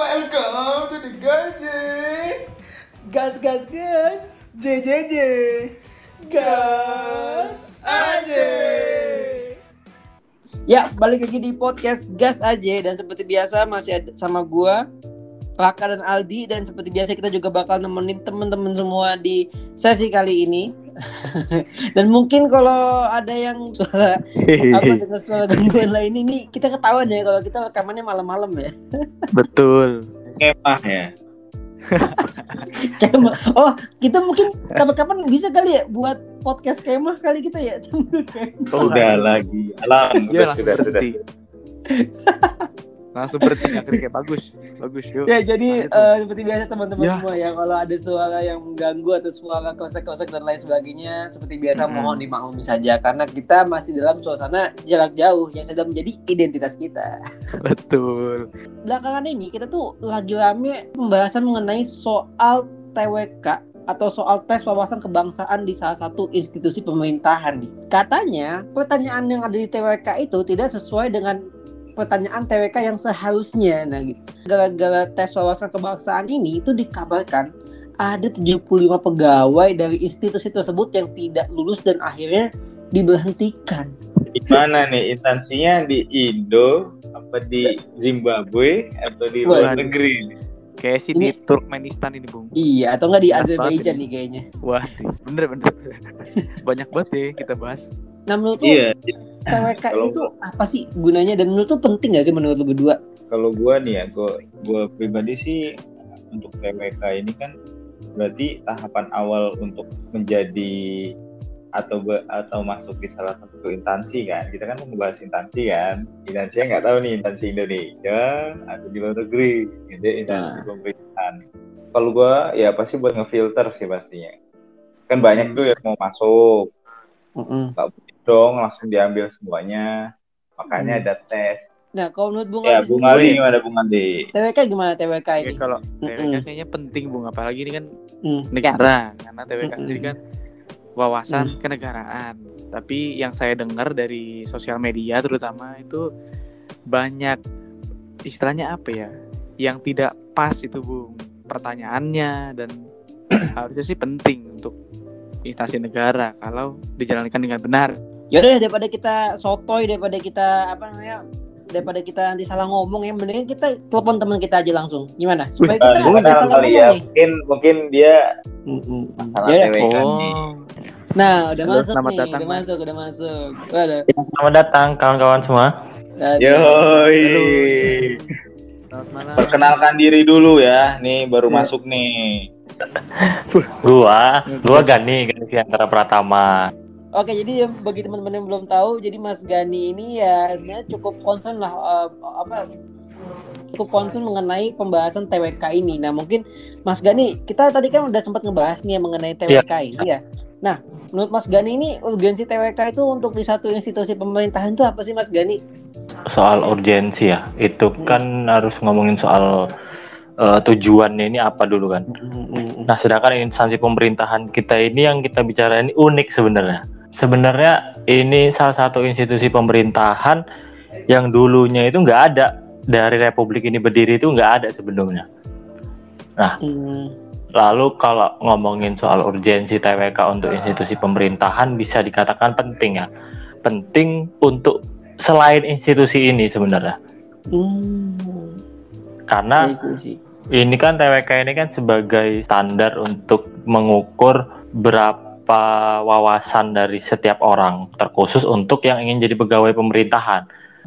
Welcome to the Gaji. Gas gas gas. JJJ. Gas aja. Ya, balik lagi di podcast Gas aja dan seperti biasa masih ada sama gua Raka dan Aldi dan seperti biasa kita juga bakal nemenin temen-temen semua di sesi kali ini. dan mungkin kalau ada yang suara apa dengan suara gangguan lain ini kita ketahuan ya kalau kita rekamannya malam-malam ya. Betul. Kemah ya. Kemah. Oh, kita mungkin kapan-kapan bisa kali ya buat podcast kemah kali kita ya. Oh, Udah lagi. Alam. Iya Udah, langsung sudah, sudah. Langsung berhenti akhirnya kayak bagus, bagus yuk. ya jadi Nah, eh, seperti biasa teman-teman Ya. semua ya kalau ada suara yang mengganggu atau suara kosek-kosek dan lain sebagainya seperti biasa Mm-mm. mohon dimaklumi saja karena kita masih dalam suasana jarak jauh yang sudah menjadi identitas kita. Betul. Belakangan ini kita tuh lagi rame pembahasan mengenai soal TWK atau soal tes wawasan kebangsaan di salah satu institusi pemerintahan nih. Katanya pertanyaan yang ada di TWK itu tidak sesuai dengan pertanyaan TWK yang seharusnya. Nah gitu. Gara-gara tes wawasan kebangsaan ini itu dikabarkan ada 75 pegawai dari institusi tersebut yang tidak lulus dan akhirnya diberhentikan. Di mana nih instansinya di Indo apa di Zimbabwe atau di luar Waduh. negeri? Kayak sih Ini- di Turkmenistan ini, Bung. Iya, atau enggak di Azerbaijan nih kayaknya. Wah, bener bener. Banyak banget ya kita bahas. Nah menurut lu Iya. TWK Kalau- itu apa sih gunanya? Dan menurut tuh penting gak sih menurut lu berdua? Kalau gua nih ya, gua gua pribadi sih untuk TWK ini kan berarti tahapan awal untuk menjadi atau be- atau masuk di salah satu instansi kan. Kita kan mau ngebahas instansi kan. Instansinya nggak tahu nih instansi Indonesia atau di luar negeri. Gitu instansi Nah. pemerintahan. Kalau gua ya pasti buat ngefilter sih pastinya. Kan banyak tuh yang mau masuk. Nggak boleh dong langsung diambil semuanya makanya Hmm. ada tes Nah kalau menurut Bung ya Ali Bung Ali gimana Bung Ali TWK gimana TWK Ya, ini? kalau TWK Mm-mm. kayaknya penting, Bung. Apalagi ini kan Mm. negara, karena TWK Mm-mm. sendiri kan wawasan kenegaraan. Tapi yang saya dengar dari sosial media terutama itu banyak istilahnya apa ya? Yang tidak pas itu, Bung. Pertanyaannya dan harusnya sih penting untuk instansi negara kalau dijalankan dengan benar. Yaudah daripada kita sotoy daripada kita apa namanya daripada kita nanti salah ngomong ya mendingan kita telepon teman kita aja langsung gimana supaya kita Nah, nggak salah ngomong ya nih mungkin mungkin dia salah Yaudah. TWK nih Oh, nah udah Halo, masuk selamat nih datang, udah Mas. masuk udah masuk Waduh. Selamat datang kawan-kawan semua. Yoi. selamat malam. Perkenalkan diri dulu ya. Nih baru Ya. masuk nih. Gua, gua Gani, Gani antara Pratama. Oke, jadi ya, bagi teman-teman yang belum tahu, jadi Mas Gani ini ya sebenarnya cukup concern lah eh, apa cukup concern mengenai pembahasan TWK ini. Nah, mungkin Mas Gani, kita tadi kan udah sempat ngebahas nih ya mengenai TWK ini ya. Nah, menurut Mas Gani ini urgensi TWK itu untuk di satu institusi pemerintahan itu apa sih Mas Gani? Soal urgensi ya, itu kan harus ngomongin soal eh, tujuannya ini apa dulu kan. Nah, sedangkan instansi pemerintahan kita ini yang kita bicara ini unik sebenarnya. Sebenarnya ini salah satu institusi pemerintahan yang dulunya itu nggak ada dari Republik ini berdiri itu nggak ada sebelumnya. Hmm, Lalu kalau ngomongin soal urgensi TWK untuk institusi pemerintahan bisa dikatakan penting ya. Penting untuk selain institusi ini sebenarnya. hmm, Karena iya sih. ini kan TWK ini kan sebagai standar untuk mengukur berapa wawasan dari setiap orang, terkhusus untuk yang ingin jadi pegawai pemerintahan.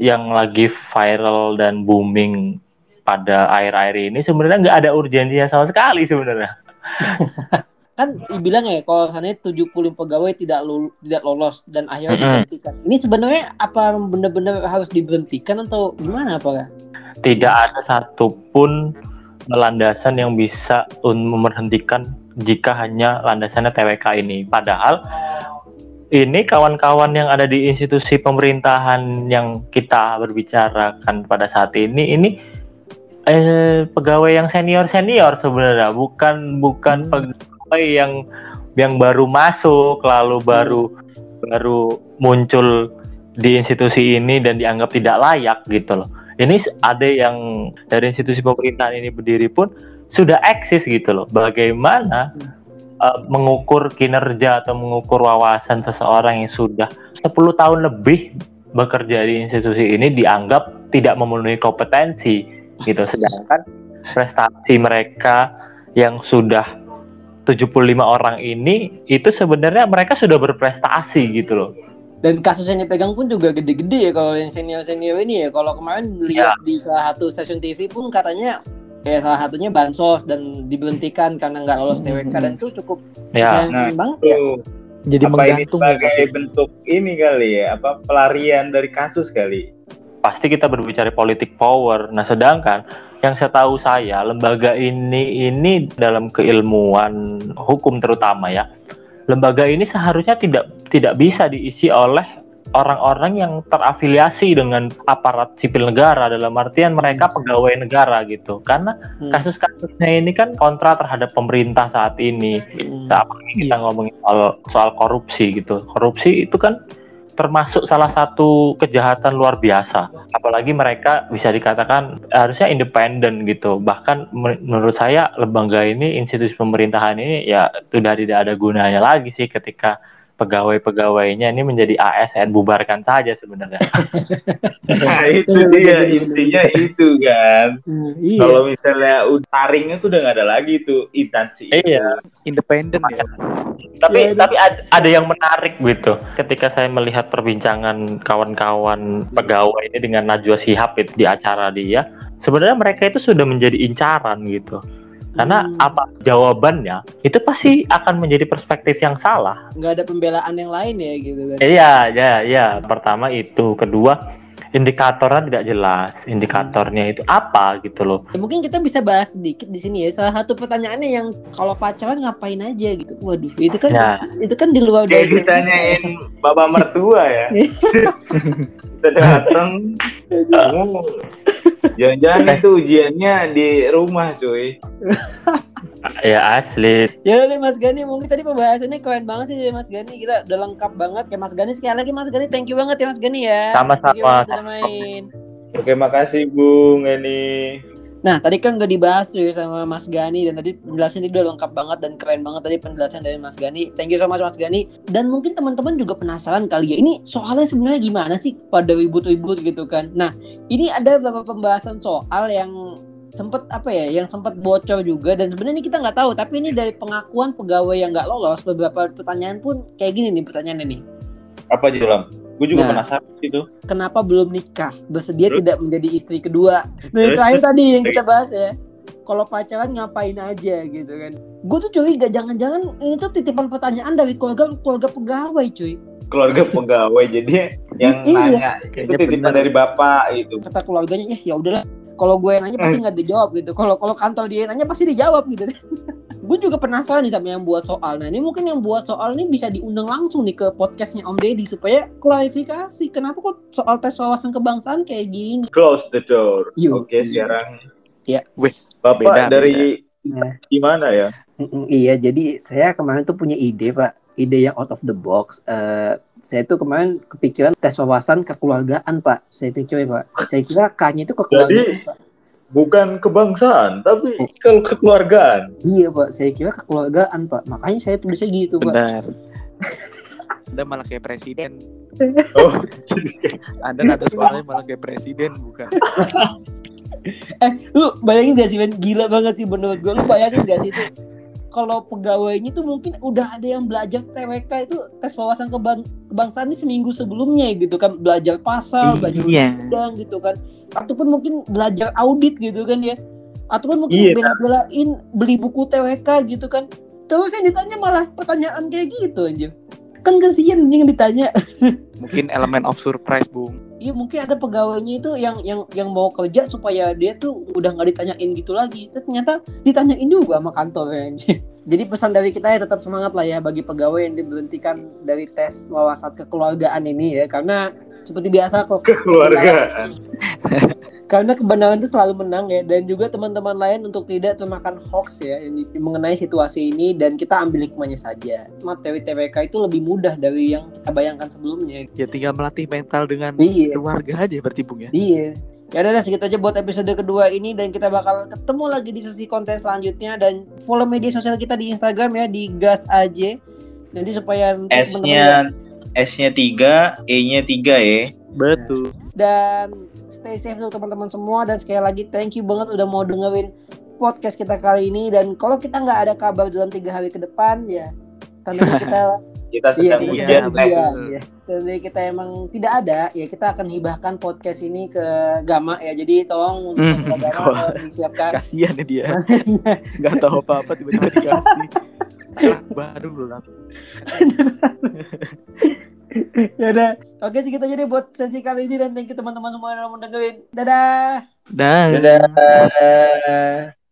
Yang lagi viral dan booming pada akhir-akhir ini sebenarnya nggak ada urgensinya sama sekali sebenarnya. Kan dibilang ya kalau sana 70 pegawai tidak lul- tidak lolos dan akhirnya diberhentikan. Ini sebenarnya apa benar-benar harus diberhentikan atau gimana apa? tidak ada satupun landasan yang bisa memberhentikan jika hanya landasannya TWK ini. Padahal ini kawan-kawan yang ada di institusi pemerintahan yang kita berbicarakan pada saat ini ini eh, pegawai yang senior senior sebenarnya bukan bukan Hmm. pegawai yang yang baru masuk lalu baru baru muncul di institusi ini dan dianggap tidak layak gitu loh Ini ada yang dari institusi pemerintahan ini berdiri pun sudah eksis gitu loh. Bagaimana uh, mengukur kinerja atau mengukur wawasan seseorang yang sudah 10 tahun lebih bekerja di institusi ini dianggap tidak memenuhi kompetensi gitu sedangkan prestasi mereka yang sudah 75 orang ini itu sebenarnya mereka sudah berprestasi gitu loh dan kasus yang dipegang pun juga gede-gede ya kalau yang senior-senior ini ya kalau kemarin lihat ya. di salah satu stasiun TV pun katanya ya salah satunya bansos dan diberhentikan karena nggak lolos TWK hmm. dan itu cukup ya. nah, banget ya. Jadi apa ini sebagai ya, bentuk ini kali ya apa pelarian dari kasus kali? Pasti kita berbicara politik power. Nah sedangkan yang saya tahu saya lembaga ini ini dalam keilmuan hukum terutama ya lembaga ini seharusnya tidak tidak bisa diisi oleh orang-orang yang terafiliasi dengan aparat sipil negara dalam artian mereka hmm. pegawai negara gitu karena hmm. kasus-kasusnya ini kan kontra terhadap pemerintah saat ini hmm. saat kita yeah. ngomongin soal soal korupsi gitu korupsi itu kan termasuk salah satu kejahatan luar biasa. Apalagi mereka bisa dikatakan harusnya independen gitu. Bahkan menurut saya lembaga ini, institusi pemerintahan ini ya sudah tidak ada gunanya lagi sih ketika pegawai-pegawainya ini menjadi ASN bubarkan saja sebenarnya. nah itu dia intinya itu kan. Hmm, iya. Kalau misalnya taringnya tuh udah nggak ada lagi tuh instansi. Iya. Independen ya. Tapi ya, tapi ada, ada yang menarik gitu. Ketika saya melihat perbincangan kawan-kawan pegawai ini dengan Najwa Shihab itu di acara dia, sebenarnya mereka itu sudah menjadi incaran gitu karena hmm. apa jawabannya itu pasti akan menjadi perspektif yang salah. Nggak ada pembelaan yang lain ya gitu kan? Iya, iya, iya. Pertama itu, kedua indikatornya tidak jelas. Indikatornya itu apa gitu loh. Ya, mungkin kita bisa bahas sedikit di sini ya. Salah satu pertanyaannya yang kalau pacaran ngapain aja gitu. Waduh, itu kan ya. itu kan di luar dari ditanyain bapak mertua ya. datang Jangan-jangan itu ujiannya di rumah, cuy. ya asli. Ya udah Mas Gani, mungkin tadi pembahasannya keren banget sih Mas Gani. Kita udah lengkap banget ya Mas Gani. Sekali lagi Mas Gani, thank you banget ya Mas Gani ya. Sama-sama. Oke, makasih Bung Gani. Nah, tadi kan gak dibahas tuh sama Mas Gani dan tadi penjelasan itu udah lengkap banget dan keren banget tadi penjelasan dari Mas Gani. Thank you so much Mas Gani. Dan mungkin teman-teman juga penasaran kali ya, ini soalnya sebenarnya gimana sih pada ribut-ribut gitu kan. Nah, ini ada beberapa pembahasan soal yang sempat apa ya yang sempat bocor juga dan sebenarnya kita nggak tahu tapi ini dari pengakuan pegawai yang nggak lolos beberapa pertanyaan pun kayak gini nih pertanyaannya nih apa Julam? Gue juga nah, penasaran itu. Kenapa belum nikah? Bersedia Terus? tidak menjadi istri kedua? Nah, yang terakhir tadi yang kita bahas ya. Kalau pacaran ngapain aja gitu kan? Gue tuh curiga jangan-jangan ini tuh titipan pertanyaan dari keluarga keluarga pegawai cuy. Keluarga pegawai jadi yang iya. nanya itu titipan dari bapak itu. Kata keluarganya ya ya udahlah. Kalau gue nanya pasti nggak dijawab gitu. Kalau kalau kantor dia nanya pasti dijawab gitu. gue juga penasaran nih sama yang buat soal. Nah ini mungkin yang buat soal ini bisa diundang langsung nih ke podcastnya Om Deddy supaya klarifikasi kenapa kok soal tes wawasan kebangsaan kayak gini. Close the door. Oke okay, sekarang. Ya. Wih, Bapak beda, dari beda. gimana ya? iya, jadi saya kemarin tuh punya ide Pak, ide yang out of the box. Uh, saya tuh kemarin kepikiran tes wawasan kekeluargaan Pak. Saya pikir Pak. Saya kira K-nya itu kekeluargaan Jadi, Pak bukan kebangsaan tapi kalau kekeluargaan. Iya pak. Saya kira kekeluargaan pak. Makanya saya tulisnya gitu pak. Benar. Anda malah kayak presiden. Oh anda ada suaranya malah kayak presiden bukan? Eh lu bayangin gak sih men? Gila banget sih menurut gue lu bayangin gak sih itu kalau pegawainya tuh mungkin udah ada yang belajar TWK itu tes wawasan kebang kebangsaan ini seminggu sebelumnya gitu kan. Belajar pasal belajar iya. undang gitu kan. Ataupun mungkin belajar audit gitu kan ya. Ataupun mungkin iya. bela-belain beli buku TWK gitu kan. Terus yang ditanya malah pertanyaan kayak gitu aja kan kasihan yang ditanya. Mungkin elemen of surprise bung. Iya mungkin ada pegawainya itu yang yang yang mau kerja supaya dia tuh udah nggak ditanyain gitu lagi. Ternyata ditanyain juga sama kantornya jadi pesan dari kita ya tetap semangat lah ya bagi pegawai yang diberhentikan dari tes wawasan kekeluargaan ini ya. Karena seperti biasa kok keluarga karena kebenaran itu selalu menang ya dan juga teman-teman lain untuk tidak termakan hoax ya yang mengenai situasi ini dan kita ambil hikmahnya saja materi TWK itu lebih mudah dari yang kita bayangkan sebelumnya ya tinggal melatih mental dengan iya. keluarga aja berarti bung ya iya Ya udah segitu aja buat episode kedua ini dan kita bakal ketemu lagi di sesi konten selanjutnya dan follow media sosial kita di Instagram ya di gas aja. Nanti supaya S-nya S-nya 3, E-nya 3 ya. Betul. dan stay safe untuk teman-teman semua dan sekali lagi thank you banget udah mau dengerin podcast kita kali ini dan kalau kita nggak ada kabar dalam tiga hari ke depan ya tandanya kita Kita sedang iya, ujian betul. tes. Iya. Tandanya kita emang tidak ada ya kita akan hibahkan podcast ini ke Gama ya jadi tolong untuk Hmm, Gama disiapkan Kasihan ya dia. Nggak tahu apa-apa tiba-tiba dikasih. Baru loh. Ya udah oke segitu aja deh buat sesi kali ini dan thank you teman-teman semua yang udah mau dengerin dadah Dah. Dadah.